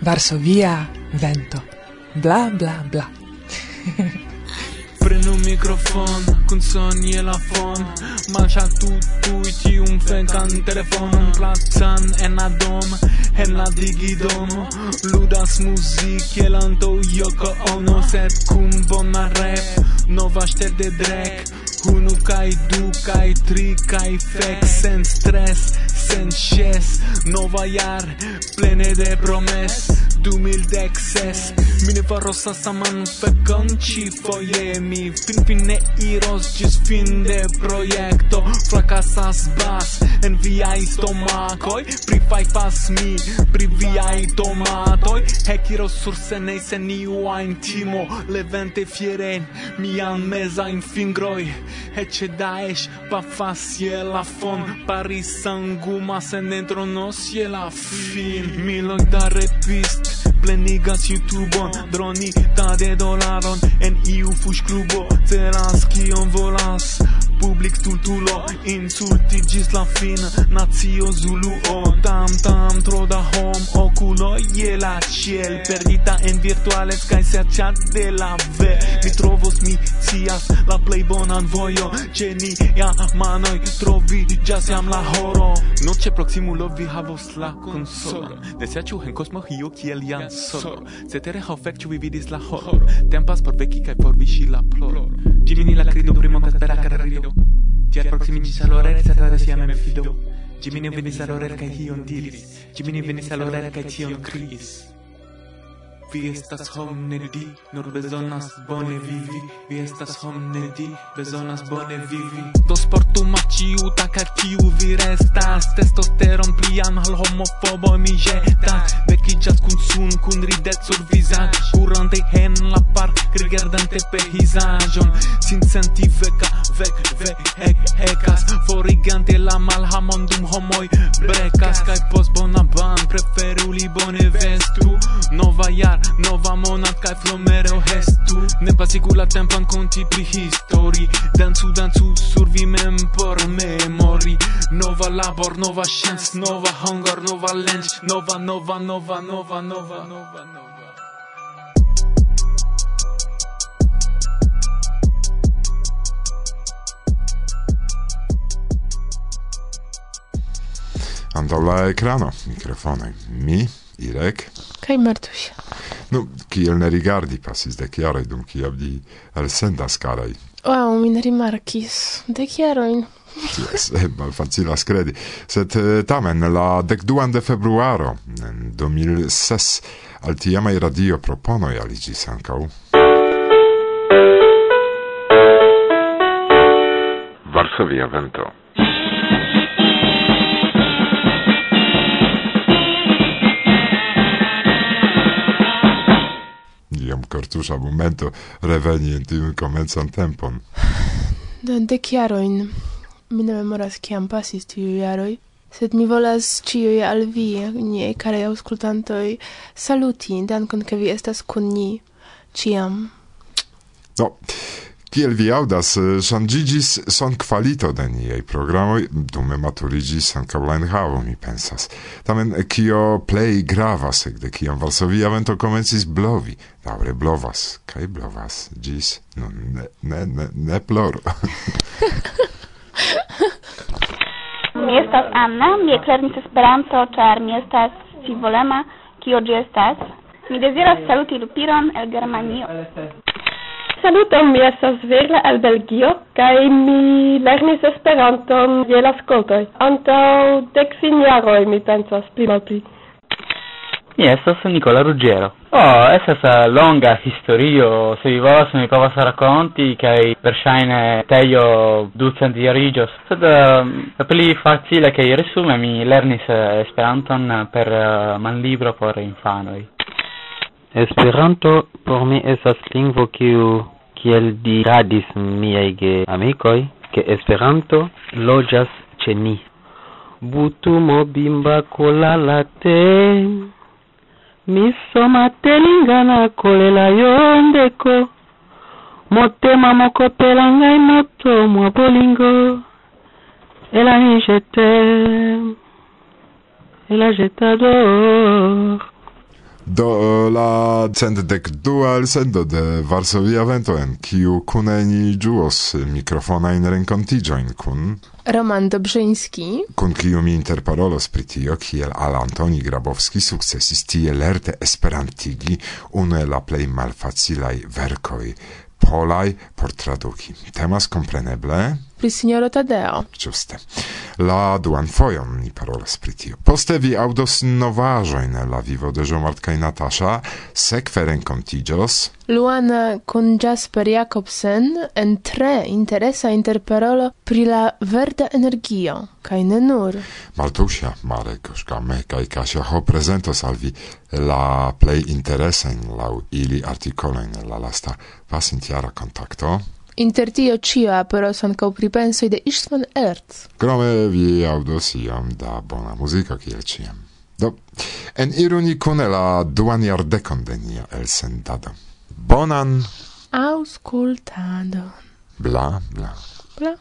Varsovia vento. Bla bla bla. Prendo un microfon, con soni e la fon. Manșa tutto tu și un fel in în telefon. În plațan, en la dom, en la digidom Ludas muzik, jelanto, yoko ono. Set cum bona rap, nova șter de drag. Unu kai du kai tri kai fek sen stress sen shes Nova jar plene de promes du mil dek ses Mi ne faros saman fekon ci Mi fin fine iros gis fin de projekto Fracasas bas en viai stomakoj Prifajfas mi pri viai tomatoj Hekiros sur senei sen niu ajn timo. Levente fieren mian mezain fingroj Ece daesh pafas je la fon. Paris sangumas en dentro nos je la fin. Miloj da repist plenigas YouTube-on Dronita de dolaron en iu fush klubo Celas kion volas public stultulo Insulti gis la fin Nazio Zulu o Tam tam tro da hom Oculo je la ciel Perdita en virtuales Kaj se chat de la ve. Mi trovos mi cias La play bonan vojo ya manoi Trovi jas jam la horo. Noche proximulo vi havos la konsolon Deseaĉu en cosmo hio kiel jan solo Cetere hofek ĉu vi vidis la horo. Tempas por veki kai por viŝi la ploro. Gimini la krido pri montespera karrilo porto. Ti approximigis al orel, satradaciam me fido. Gimini venis al orel, cae hion diris. Gimini venis al orel, cae tion criis. Vi estas hom ne di, nur bezonas bone vivi. Vi estas hom ne di, bezonas bone vivi. Do sportu maciu, taka kiu vi restas. Testosteron plian al homofobo mi jetas. Vecigas kun sun, kun ridet sur visaj. Curante hen la park, rigardante pejzaĝon. Sin senti veca, vec vec hec hecas forigante la malhamon dum homoi brecas kaj post bona ban preferu li bone vestu. Nova jar nova monat kaj flomero hestu. Ne pasigu la tempon konti pri histori. Dancu dancu sur vi mem por memori. Nova labor nova chance nova hunger nova lench nova nova nova nova nova nova nova. antaŭ la ekrano mikrofonoj. Mi, Irek. Kaj Martusia. Nu, kiel ne rigardi pasis dek jaroj, dum kiam ni elsendas karaj. Wow, mi ne rimarkis. Dek jarojn. Yes, eh, malfacilas kredi. Sed eh, tamen la dekduan de februaro 2006 al tiamai radio proponoi aligis ancau. Varsovia Vento. iam cortusa momento reveni in tiun comenzan tempon. Do, de chiaroin, Mi ne memoras kiam pasis tiu jaroj, sed mi volas ciui al vi, nie care auscultantoi, saluti, dankon, ke vi estas kun ni, ciam. No, Kiel vi audas, shangigis eh, son qualito de niei programoi, dume maturigis anca havo mi pensas. Tamen, eh, kio plei gravas, ekde kiam Varsovia vento comencis blovi, daure blovas, kai blovas, gis, nun, ne, ne, ne, ne ploro. mi estas Anna, mi eklernis Esperanto, ĉar mi estas scivolema, kio ĝi estas. Mi deziras saluti Lupiron el Germanio. Saluton, mi estas Verla el Belgio, kaj mi lernis Esperanton je la skoltoj. Antaŭ dekvin jaroj, mi pensas, pli malpli. Mi estas Nicola Ruggero. Oh, estas longa historio, se vi volas mi povas rakonti, kaj verŝajne Tejo ducendiariĝos, sed uh, pli facile kaj resume mi lernis eh, Esperanton per uh, manlibro por infanoj. Esperanto por mi estas lingvo kiu kiel diradis miaj amikoj, ke Esperanto loĝas ĉe ni. Butumo bimba kolala te Misoma telingana kolela yondeko Motema moko pela ngai moto mwa bolingo. Ela ni je t'aime Ela je t'adore do eh, la cent dec dual sendo de Varsovia Vento en kiu kune ni ĝuos mikrofonajn renkontiĝojn kun Roman Dobrzyński kun kiu mi interparolos pri tio kiel al Antoni Grabowski sukcesis tie lerte esperantigi une la plej malfacilaj verkoj polaj por traduki. Temas kompreneble pri sinjoro Tadeo. Ĝuste. La duan foion ni parolas pri tio. Poste vi audos novaĵojn la vivo de Jean-Marc kaj Natasha, sekve renkontiĝos. Luana kun Jasper Jakobsen en tre interesa interparolo pri la verda energio, kaj ne nur. Maltusia, Marek, Oskame kaj Kasia Ho prezentos al vi la plej interesajn laŭ ili artikolojn la lasta pasintjara kontakto. Inter tio cio aperos ankaŭ pripensoj de Istvan Erc. Krome vi audos iom da bona muziko kiel ĉiam. Do, en ironi kun la duan jardekon de nia elsendado. Bonan Auscultado. Bla, bla. Bla.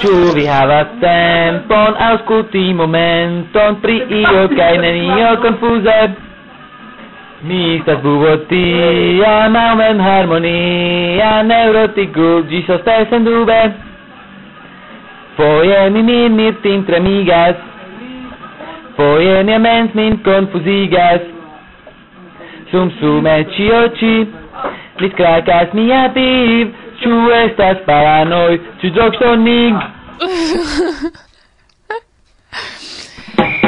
Ciu vi havas tempon aŭskulti momenton pri io kaj nenio konfuze? Mixtas bubotia, naumen harmonia, neurotico gisos tes en dube. Foie mi min mirtin tremigas, foie nia mens min confusigas. Sum sume cioci, lis cracas mia tiv, ciu estas paranoi, ciu drogstonig.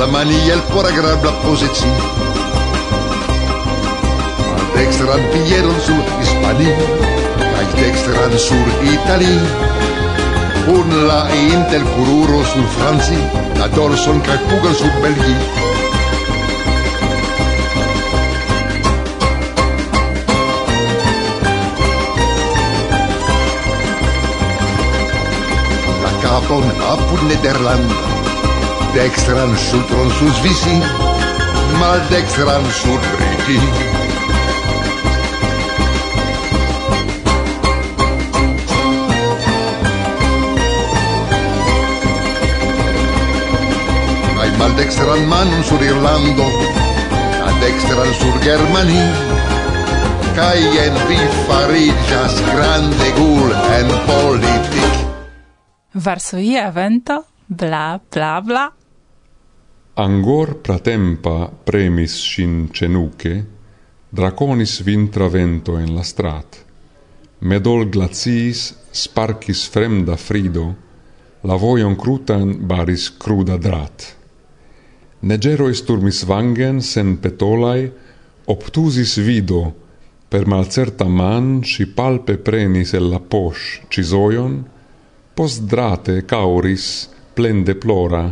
la manie, elle por agradable posetti. Al dextran pigliaron sur Hispania, al dextran sur Italia. Un la intel cururo sul Franzi, la dorson cacuga sul Belgi. La capon apud Nederlanda, Maldekstran ŝultron susvisi, sur surbriti. Kaj maldekstran manum sur Irlando, A dextran sur Germani Kai en vi farigas grande gul en politik. Varsovia vento, bla bla bla. Angor pratempa premis shin cenuce, draconis vintra vento en la strat. Medol glaciis sparcis fremda frido, la voion crutan baris cruda drat. Negerois turmis vangen sen petolai, obtusis vido, per malcerta man si palpe prenis el la posh cisoion, post drate cauris plen deplora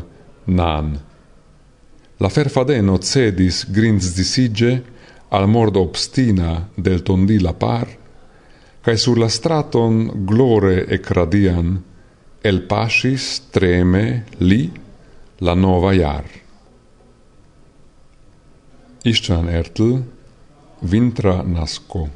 nan. La ferfadeno cedis grinzdisigge al mordo obstina del tondila par, cae sur la straton glore e cradian el pasis treme li la nova iar. Ișan Ertl, Vintra Nasco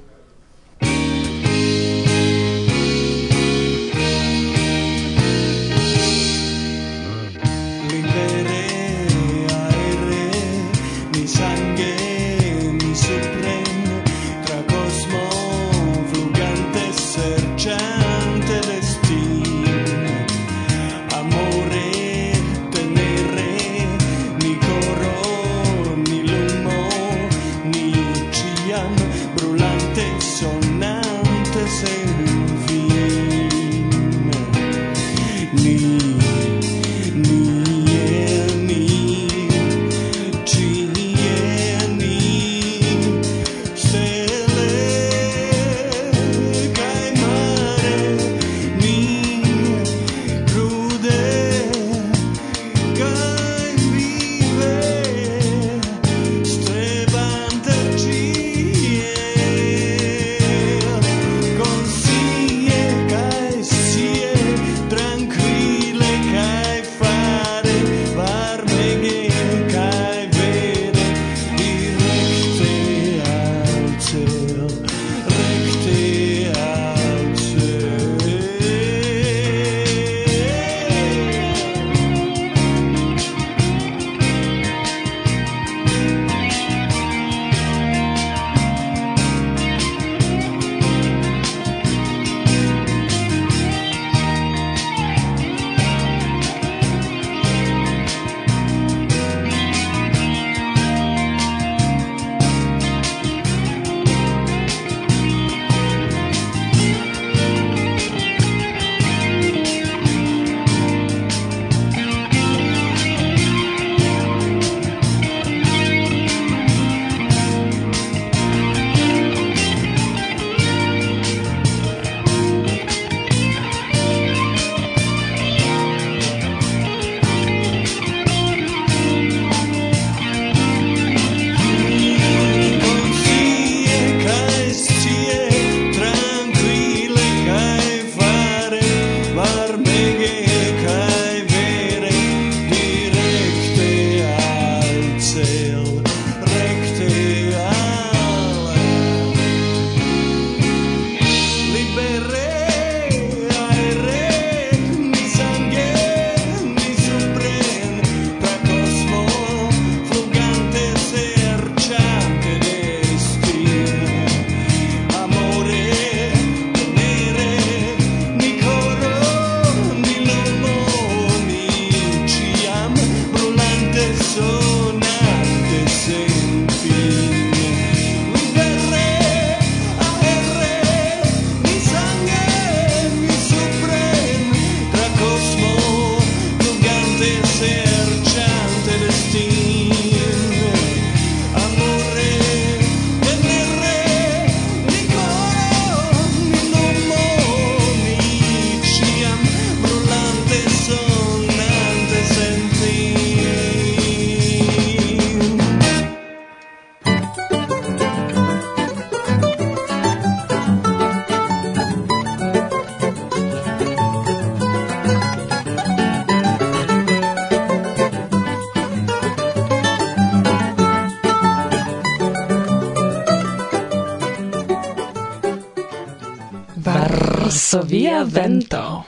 Varsovia vento.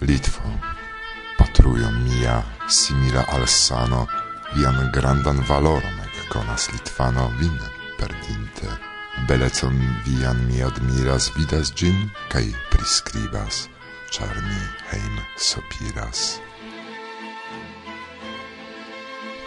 Litvo, patrujo mia, simila al sano, vian grandan valorom, ec conas Litvano vin perdinte belecon vian mi admiras, vidas gin, cae prescribas, char mi heim sopiras.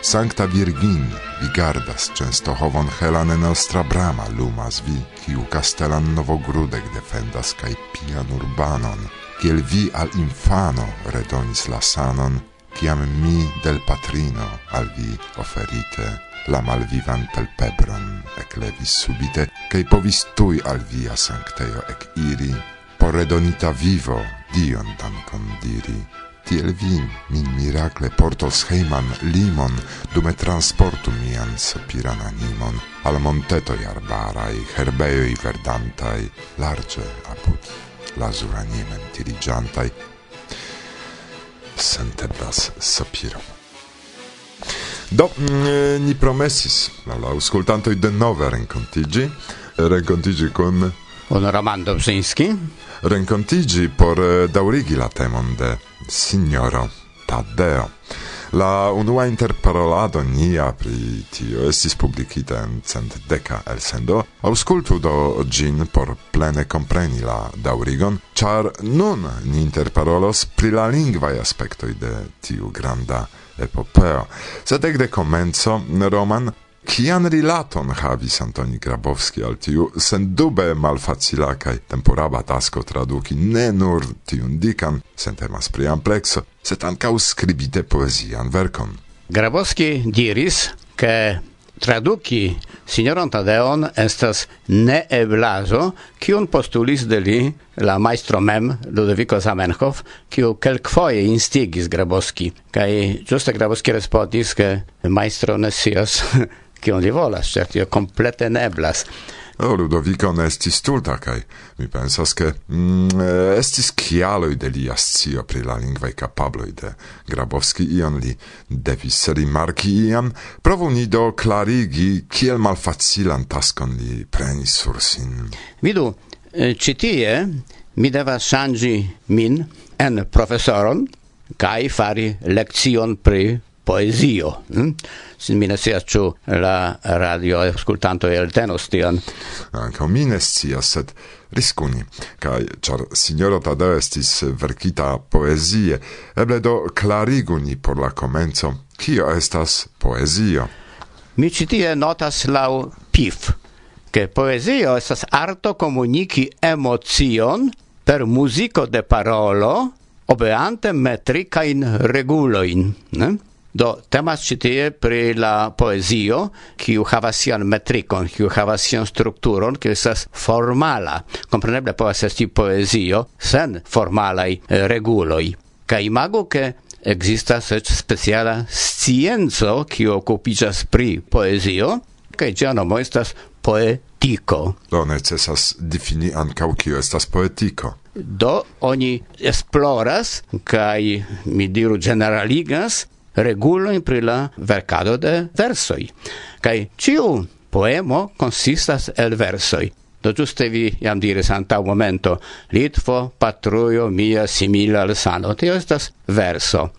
Sancta Virgin vigardas Częstochowon helane nostra brama lumas vi, kiu castellan novogrudek defendas kaj pian urbanon, kiel vi al infano redonis la sanon, ciam mi del patrino al vi oferite la malvivantal pebron eclevis subite, cae povis tui al via sancteo ec iri, por redonita vivo Dion dankon diri. Tiel vin min miracle portos heiman limon, dume transportu mian sopiran animon, al montetoj arbarai, herbejoj verdantai, large apud lazuranimen tiriĝantaj, senteblas sapiro. Do, mm, eh, ni promesis la auscultantoi de nove rencontigi, rencontigi con... Con Roman Dobzinski. Rencontigi por eh, daurigi la temon de signoro Taddeo. La unua interparolado nia pri tio estis publikita en el elsendo. Aŭskultu do ĝin por plene kompreni la daŭrigon, ĉar nun ni interparolos pri la lingvaj aspektoj de tiu granda epopeo. Sed ekde komenco Roman Kian rilaton havis Antoni Grabowski al tiu sendube malfacila kaj temporaba tasko traduki ne nur tiun dikan, sentemas pri amplekso, sed ankaŭ skribite poezian verkon. Grabowski diris, ke traduki signoron Tadeon estas ne eblazo, kiun postulis de li la maestro mem Ludovico Zamenhof, kiu kelkfoje instigis Grabowski. Kaj ĝuste Grabowski respondis, ke maestro ne scias kion li volas, ĉar tio komplete neblas. Oh, ne estis stulta, kai mi pensas che mm, estis kialoi de lia scio pri la lingvae capabloi de Grabowski ion li devis rimarki iam, provu ni do clarigi kiel malfacilan taskon li prenis sur sin. Vidu, eh, citie mi devas shangi min en profesoron, kai fari lekcion pri poesio. Hm? Sin mi ne sias ĉu la radio ascoltanto el tenos tion. Anca, mi ne sias, sed riscuni, cae, char signoro Tadeo estis verkita poesie, eble do clariguni por la comenzo, cio estas poesio? Mi citie notas lau PIF, che poesio estas arto comunici emocion per muziko de parolo, obeante metricain reguloin, ne? Do temas ĉi tie pri la poezio, kiu havas sian metrikon, kiu havas sian strukturon, kiu estas formala. Kompreneble povas esti poezio sen formalaj eh, reguloj. Kaj imago ke ekzistas eĉ speciala scienco, kiu okupiĝas pri poezio, kaj ĝia nomo estas poetiko. Do necesas difini ankaŭ kiu estas poetiko. Do oni esploras kaj mi diru generaligas regulojn pri la verkado de versoj. Kaj ĉiu poemo konsistas el versoj. Do giuste vi jam diris anta momento, Litvo, patruio, mia, simila al sano, tio estas verso.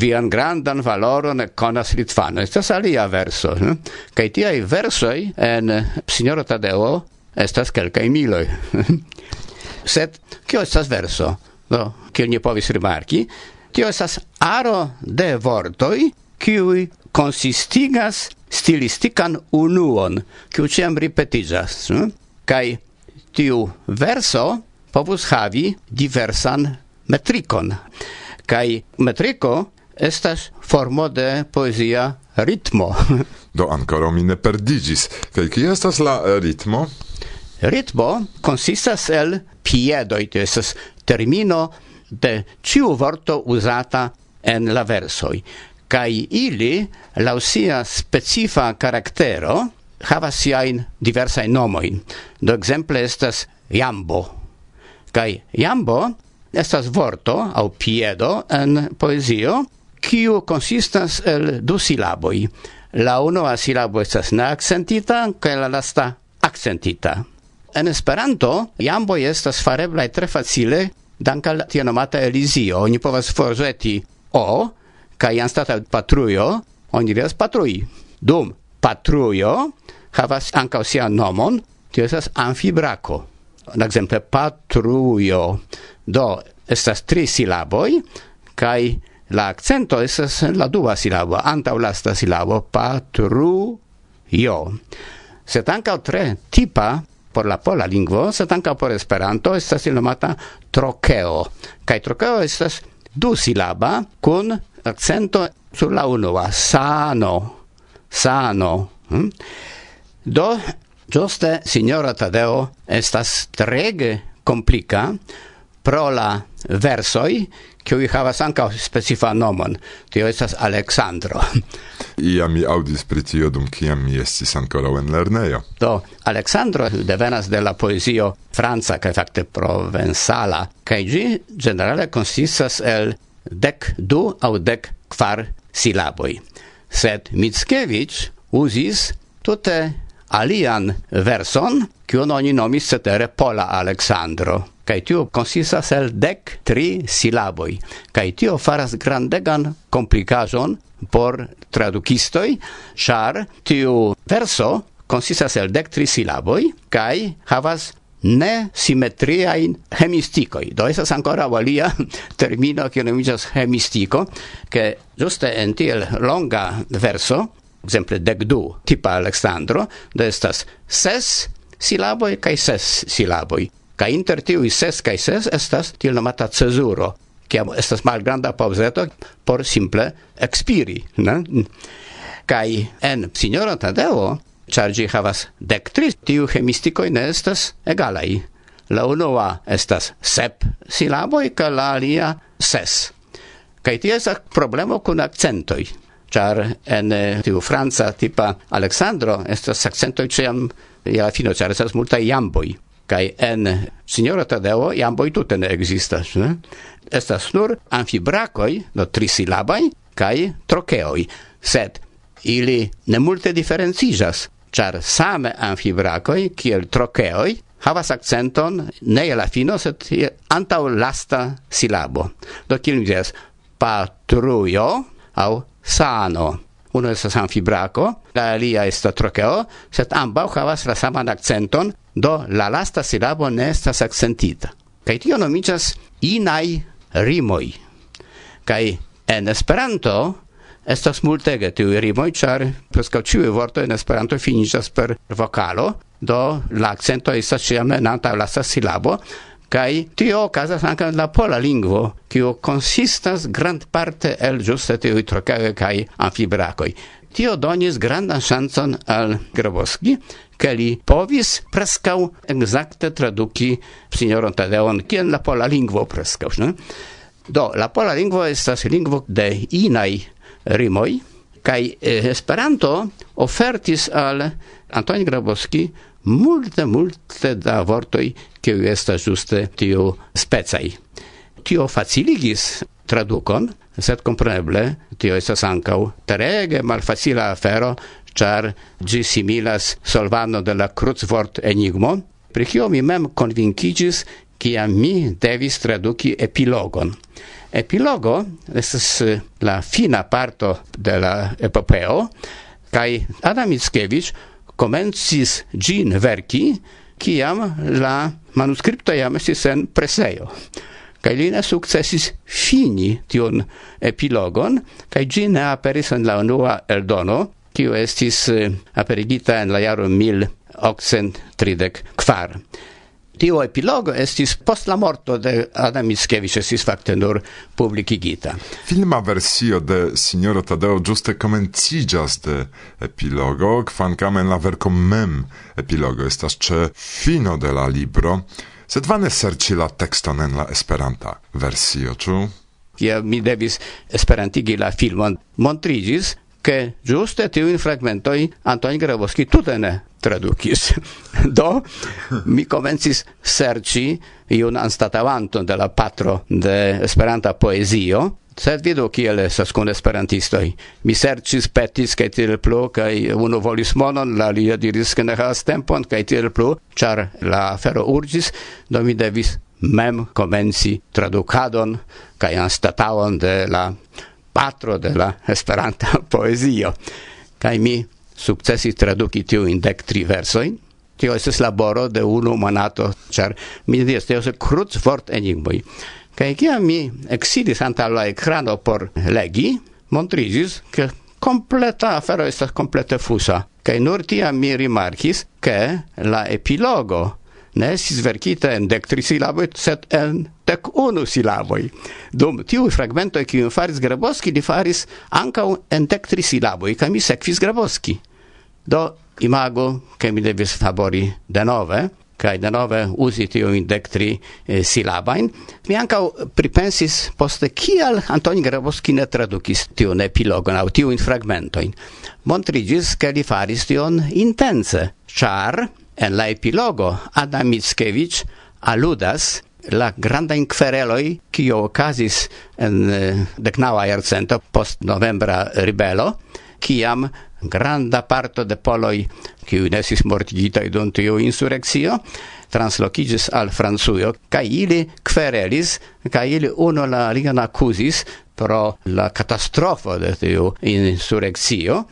Vian grandan valoron conas Litvano, estas alia verso. Hm? Ne? Kai tiai versoi en Signoro Tadeo estas quelcae miloi. Hm? Sed, kio estas verso? Do, kio ni povis rimarki, Tio esas aro de vortoi, kiui consistigas stilistican unuon, kiu ciam ripetigas. Hm? Tiu verso povus havi diversan metrikon. Kai metriko estas formo de poesia ritmo. Do ancora mi ne perdigis. Kai ki estas la eh, ritmo? Ritmo consistas el piedoi, tio estas termino de ciu vorto usata en la versoi, Cai ili, lau sia specifa caractero, havas siain diversae nomoin. Do exemple estas jambo. Kai jambo estas vorto au piedo en poesio, kiu consistas el du silaboi. La unua silabo estas ne accentita, kai la lasta accentita. En Esperanto, jamboj estas fareblai tre facile dank al tia nomata Elisio, oni povas forzeti o kai anstata patrujo oni diras patrui. Dum patrujo havas ankaŭ sian nomon, tio estas amfibraco. Ekzemple patrujo. Do estas tri silaboi, kai la accento estas la dua silabo, antau lasta silabo patrujo. Sed ankaŭ tre tipa por la pola lingvo, sed ankaŭ por Esperanto estas il nomata trokeo. Kaj trokeo estas du silaba kun accento sur la unua, sano, sano. Hm? Do, giuste, signora Tadeo, estas trege complica, prola versoi, kiu havas ankaŭ specifa nomon. Tio estas Alexandro Ia mi audis pri tio dum kiam mi estis ankoraŭ en lernejo. Do, Alexandro devenas de la poezio franca kaj fakte provensala, kaj ĝi ĝenerale konsistas el dek du aŭ dek kvar silaboj. Sed Mickiewicz uzis tute alian verson, kiun oni nomis cetere Pola Aleksandro kai tio consistas el dec tri silaboi kai tio faras grandegan complicajon por tradukistoi char tiu verso consistas el dec tri silaboi kai havas ne simetriain hemisticoi. Do esas ancora valia termino che nomigas hemistico, che giuste en tiel longa verso, exemple dec du, tipa Alexandro, do estas ses silaboi kai ses silaboi. Ca inter tiu ses kai ses estas tiel nomata cesuro, kiam estas malgranda pauzeto por simple expiri, ne? Kai en signora Tadeo, char gi havas dec tri tiu chemisticoi ne estas egalai. La unua estas sep silaboi, ca la alia ses. Kai tia estas problemo kun accentoi, char en eh, tiu franca tipa Alexandro estas accentoi ciam ia fino, char estas multai jamboi. Kai en Signora Tadeo jamboj tute ne existas, ne? Estas nur amfibrakoj, no trisilabai, kai trokeoi, sed ili ne multe diferenciĝas, char same amfibrakoj kiel trokeoi, havas accenton ne je la fino, sed antau lasta silabo. Do kiel mi dias, patrujo au sano. Uno estas anfibraco, la alia estas trokeo, sed ambaŭ havas la saman akcenton, do la lasta silabo ne estas akcentita. Kaj tio nomiĝas inaj rimoj. Kaj en Esperanto estas multege tiuj rimoj, ĉar preskaŭ ĉiuj vortoj en Esperanto finiĝas per vokalo, do la akcento estas ĉiam en antaŭ lasta silabo, Kai tio casas anche la pola lingvo, kiu consistas grand parte el juste tiui trocae kai amfibracoi. Tio donis grandan ŝancon al Grabowski, ke li povis preskaŭ ekzakte traduki sinjoron Tadeon kiel la pola lingvo preskaŭ. Ne? Do, la pola lingvo estas lingvo de inaj rimoj, eh, Esperanto ofertis al Antoni Grabowski multe multe da vortoi, kiu estas juste tio specai. Tio faciligis traducon, sed compreneble, tio estas ancau terege malfacila afero, char gi similas solvano de la cruzvort enigmo, pri cio mi mem convincigis kiam mi devis traduci epilogon. Epilogo estas la fina parto de la epopeo, kai Adam Mickiewicz comencis gin verki, kiam la manuscripto jam estis en preseio. Kaj li ne sukcesis fini tion epilogon, kaj gin ne aperis en la unua eldono, kiu estis eh, aperigita en la jaro 1834 tio epilogo estis post la morto de Adam Mickiewicz, estis fakte nur publikigita. Filma versio de Signoro Tadeo giuste comencigas de epilogo, kvankam en la verko mem epilogo estas ĉe fino de la libro, sed vane serĉi la tekston en la Esperanta versio, ĉu? Ja mi devis esperantigi la filmon Montrigis, che giuste tiu in fragmentoi Antoni Grabowski tutte ne tradukis. Do mi comencis serci iun anstatavanton de la patro de Esperanta poezio, Sed vidu kiel estas kun esperantistoj. Mi serĉis, petis kaj tiel plu, kaj unu volis monon, la alia diris, ke ne havas tempon kaj tiel plu, ĉar la afero urĝis, do mi devis mem komenci tradukadon kaj anstataŭon de la patro de la Esperanta poezio. Kaj mi sukcesis traduki tiu in dek tri versojn. Tio estas laboro de unu monato, ĉar mi diris, tio estas krucvort enigmoj. Kaj kiam mi eksidis antaŭ la ekrano por legi, montriĝis, ke kompleta afero estas komplete fusa. Kaj nur tiam mi rimarkis, ke la epilogo ne estis verkita en dek tri silaboj, sed en dec unu silaboi. Dum tiu fragmento kiun faris Grabowski, li faris ankaŭ en dec tri silaboj, kaj mi sekvis Grabowski. Do imago, ke mi devis labori denove, kai denove usi tiu in tri eh, silabain. Mi ankaŭ pripensis poste kial Antoni Grabowski ne tradukis tiun epilogon au tiun fragmentoin. Montrigis, ke li faris tion intense, char en la epilogo Adam Mickiewicz aludas la granda inquereloi kio okazis en eh, decnaua jarcento post novembra ribelo kiam granda parto de poloi kiu nesis mortigita dum tiu insurekcio translocigis al Francujo ca ili querelis ca ili uno la ligan accusis pro la catastrofo de tiu insurrexio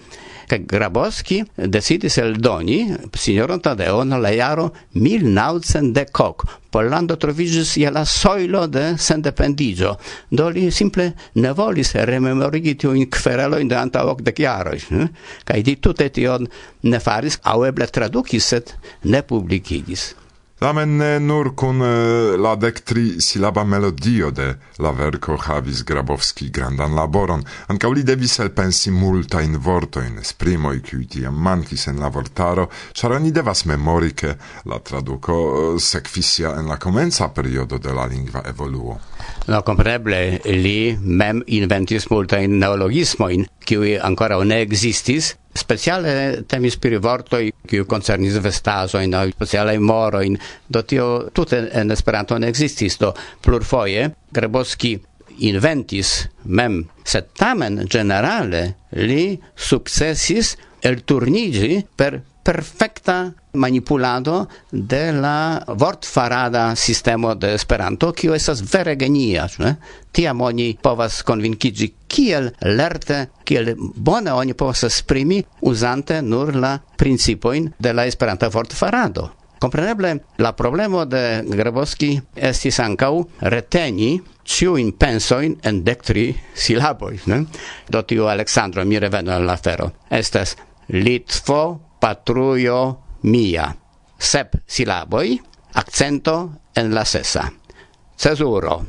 che Grabowski decidis eldoni sinjoron Tadeon la jaro 1910 Pollando trovigis je la soilo de sendependigio. do li simple ne volis rememorigi tu in de antaŭ okdek jaroj hm? Cai di tutte tion ne faris au eble tradukis set ne publicigis. Tamen ne nur kun eh, la dektri silaba melodio de la verko havis Grabowski grandan laboron, ankaŭ li devis elpensi multajn vortojn, esprimoj kiuj tiam mankis en la vortaro, ĉar oni devas memori ke la traduko eh, sekvisia en la komenca periodo de la lingva evoluo. No, kompreneble, li mem inventis multajn neologismojn, kiuj ankoraŭ ne ekzistis, speciale temis pri vortoj kiu koncernis vestaĵojn aŭ speciale morojn do tio tute en Esperanto ne ekzistis. Do plurfoje Greboski inventis mem. Sed tamen generale li sukcesis elturniĝi per perfekta manipulado de la vortfarada sistemo de Esperanto, kio estas vere genia, ne? Tiam oni povas konvinkiĝi kiel lerte, kiel bone oni povas esprimi uzante nur la principojn de la Esperanta vortfarado. Compreneble, la problemo de Grabowski estis ancau reteni ciuin pensoin en dectri silaboi, ne? Do tiu Alexandro, mi revenu al la fero. Estes Litvo, patrujo mia. Sep silaboi, accento en la sesa. Cesuro,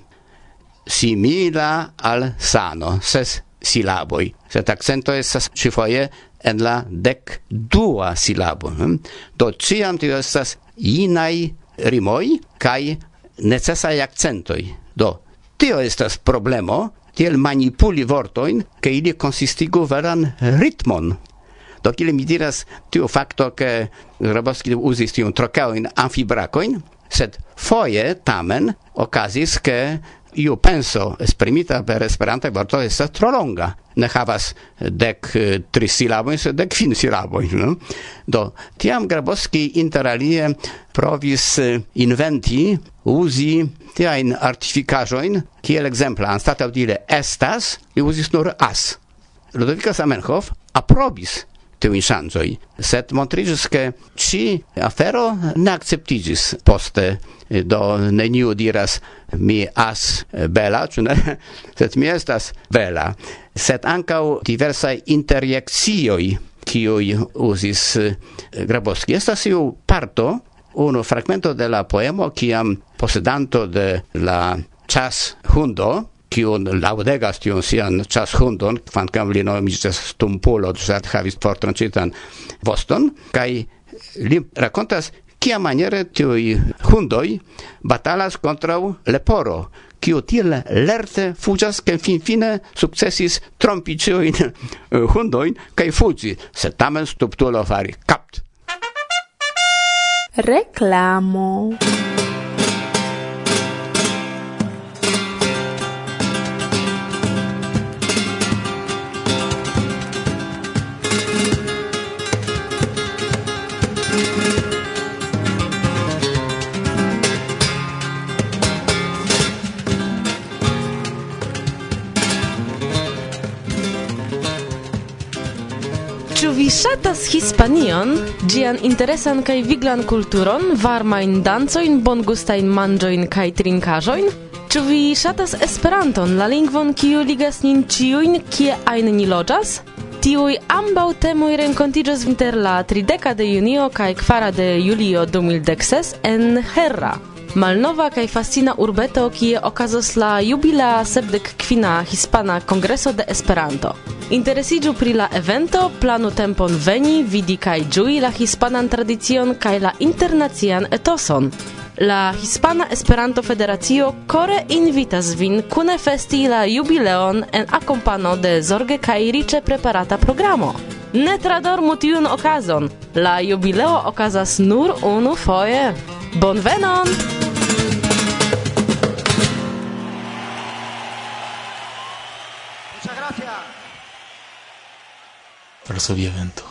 simila al sano, ses silaboi, set accento esas cifoie en la dek dua silabo. Hm? Do ciam tio estas inai rimoi kai necesaj accentoi. Do tio estas problemo, tiel manipuli vortoin, ke ili consistigu veran ritmon Do kiel mi diras, tiu fakto, ke Grabowski uzis tiun trokeojn amfibrakojn, sed foje tamen okazis, ke iu penso esprimita per esperantaj vorto estas tro longa. Ne havas dek eh, tri silabojn, sed dek fin silabojn. No? Do tiam Grabowski interalie provis eh, inventi uzi tiajn artificajoin kiel exempla, anstataŭ dire estas, li uzis nur as. Ludovica Samenhof aprobis tiu insanzoi. Sed montrigis che ci afero ne acceptigis poste, eh, do neniu diras mi as bela, ĉu ne? Sed mi estas bela. Sed ancau diversaj interjekcioj kiui usis eh, Grabowski. Estas iu parto, unu fragmento de la poemo, kiam posedanto de la chas hundo kiun laudegas tiun sian czas hundon, kvankam li nomiĝas stumpulo, ĉar havis citan voston, kaj li rakontas kia maniere tiui hundoi batalas kontraŭ leporo, kiu tiel lerte fuĝas, ke finfine successis trompi ĉiujn hundoin, kaj fuĝi, se tamen stuptulo fari kapt. Reklamo. Ĉu vi ŝatas Hispanion, ĝian interesan kaj viglan kulturon, varmajn dancojn, bongustajn manĝojn kaj trinkaĵojn? Ĉu vi ŝatas Esperanton, la lingvon kiu ligas nin ĉiujn, kie ajn ni loĝas? Tiuj ambaŭ temoj renkontiĝos inter la 30 de junio kaj 4 de julio 2016 en Herra malnova kaj fascina urbeto kie okazos la jubilea sepdek kvina hispana kongreso de Esperanto. Interesiĝu pri la evento, planu tempon veni, vidi kaj ĝui la hispanan tradicion kaj la internacian etoson. La Hispana Esperanto Federacio kore invitas vin kune festi la jubileon en akompano de zorge kaj riĉe preparata programo. Ne tradormu tiun okazon. La jubileo okazas nur unu foje. Bonvenon! pero se vio evento.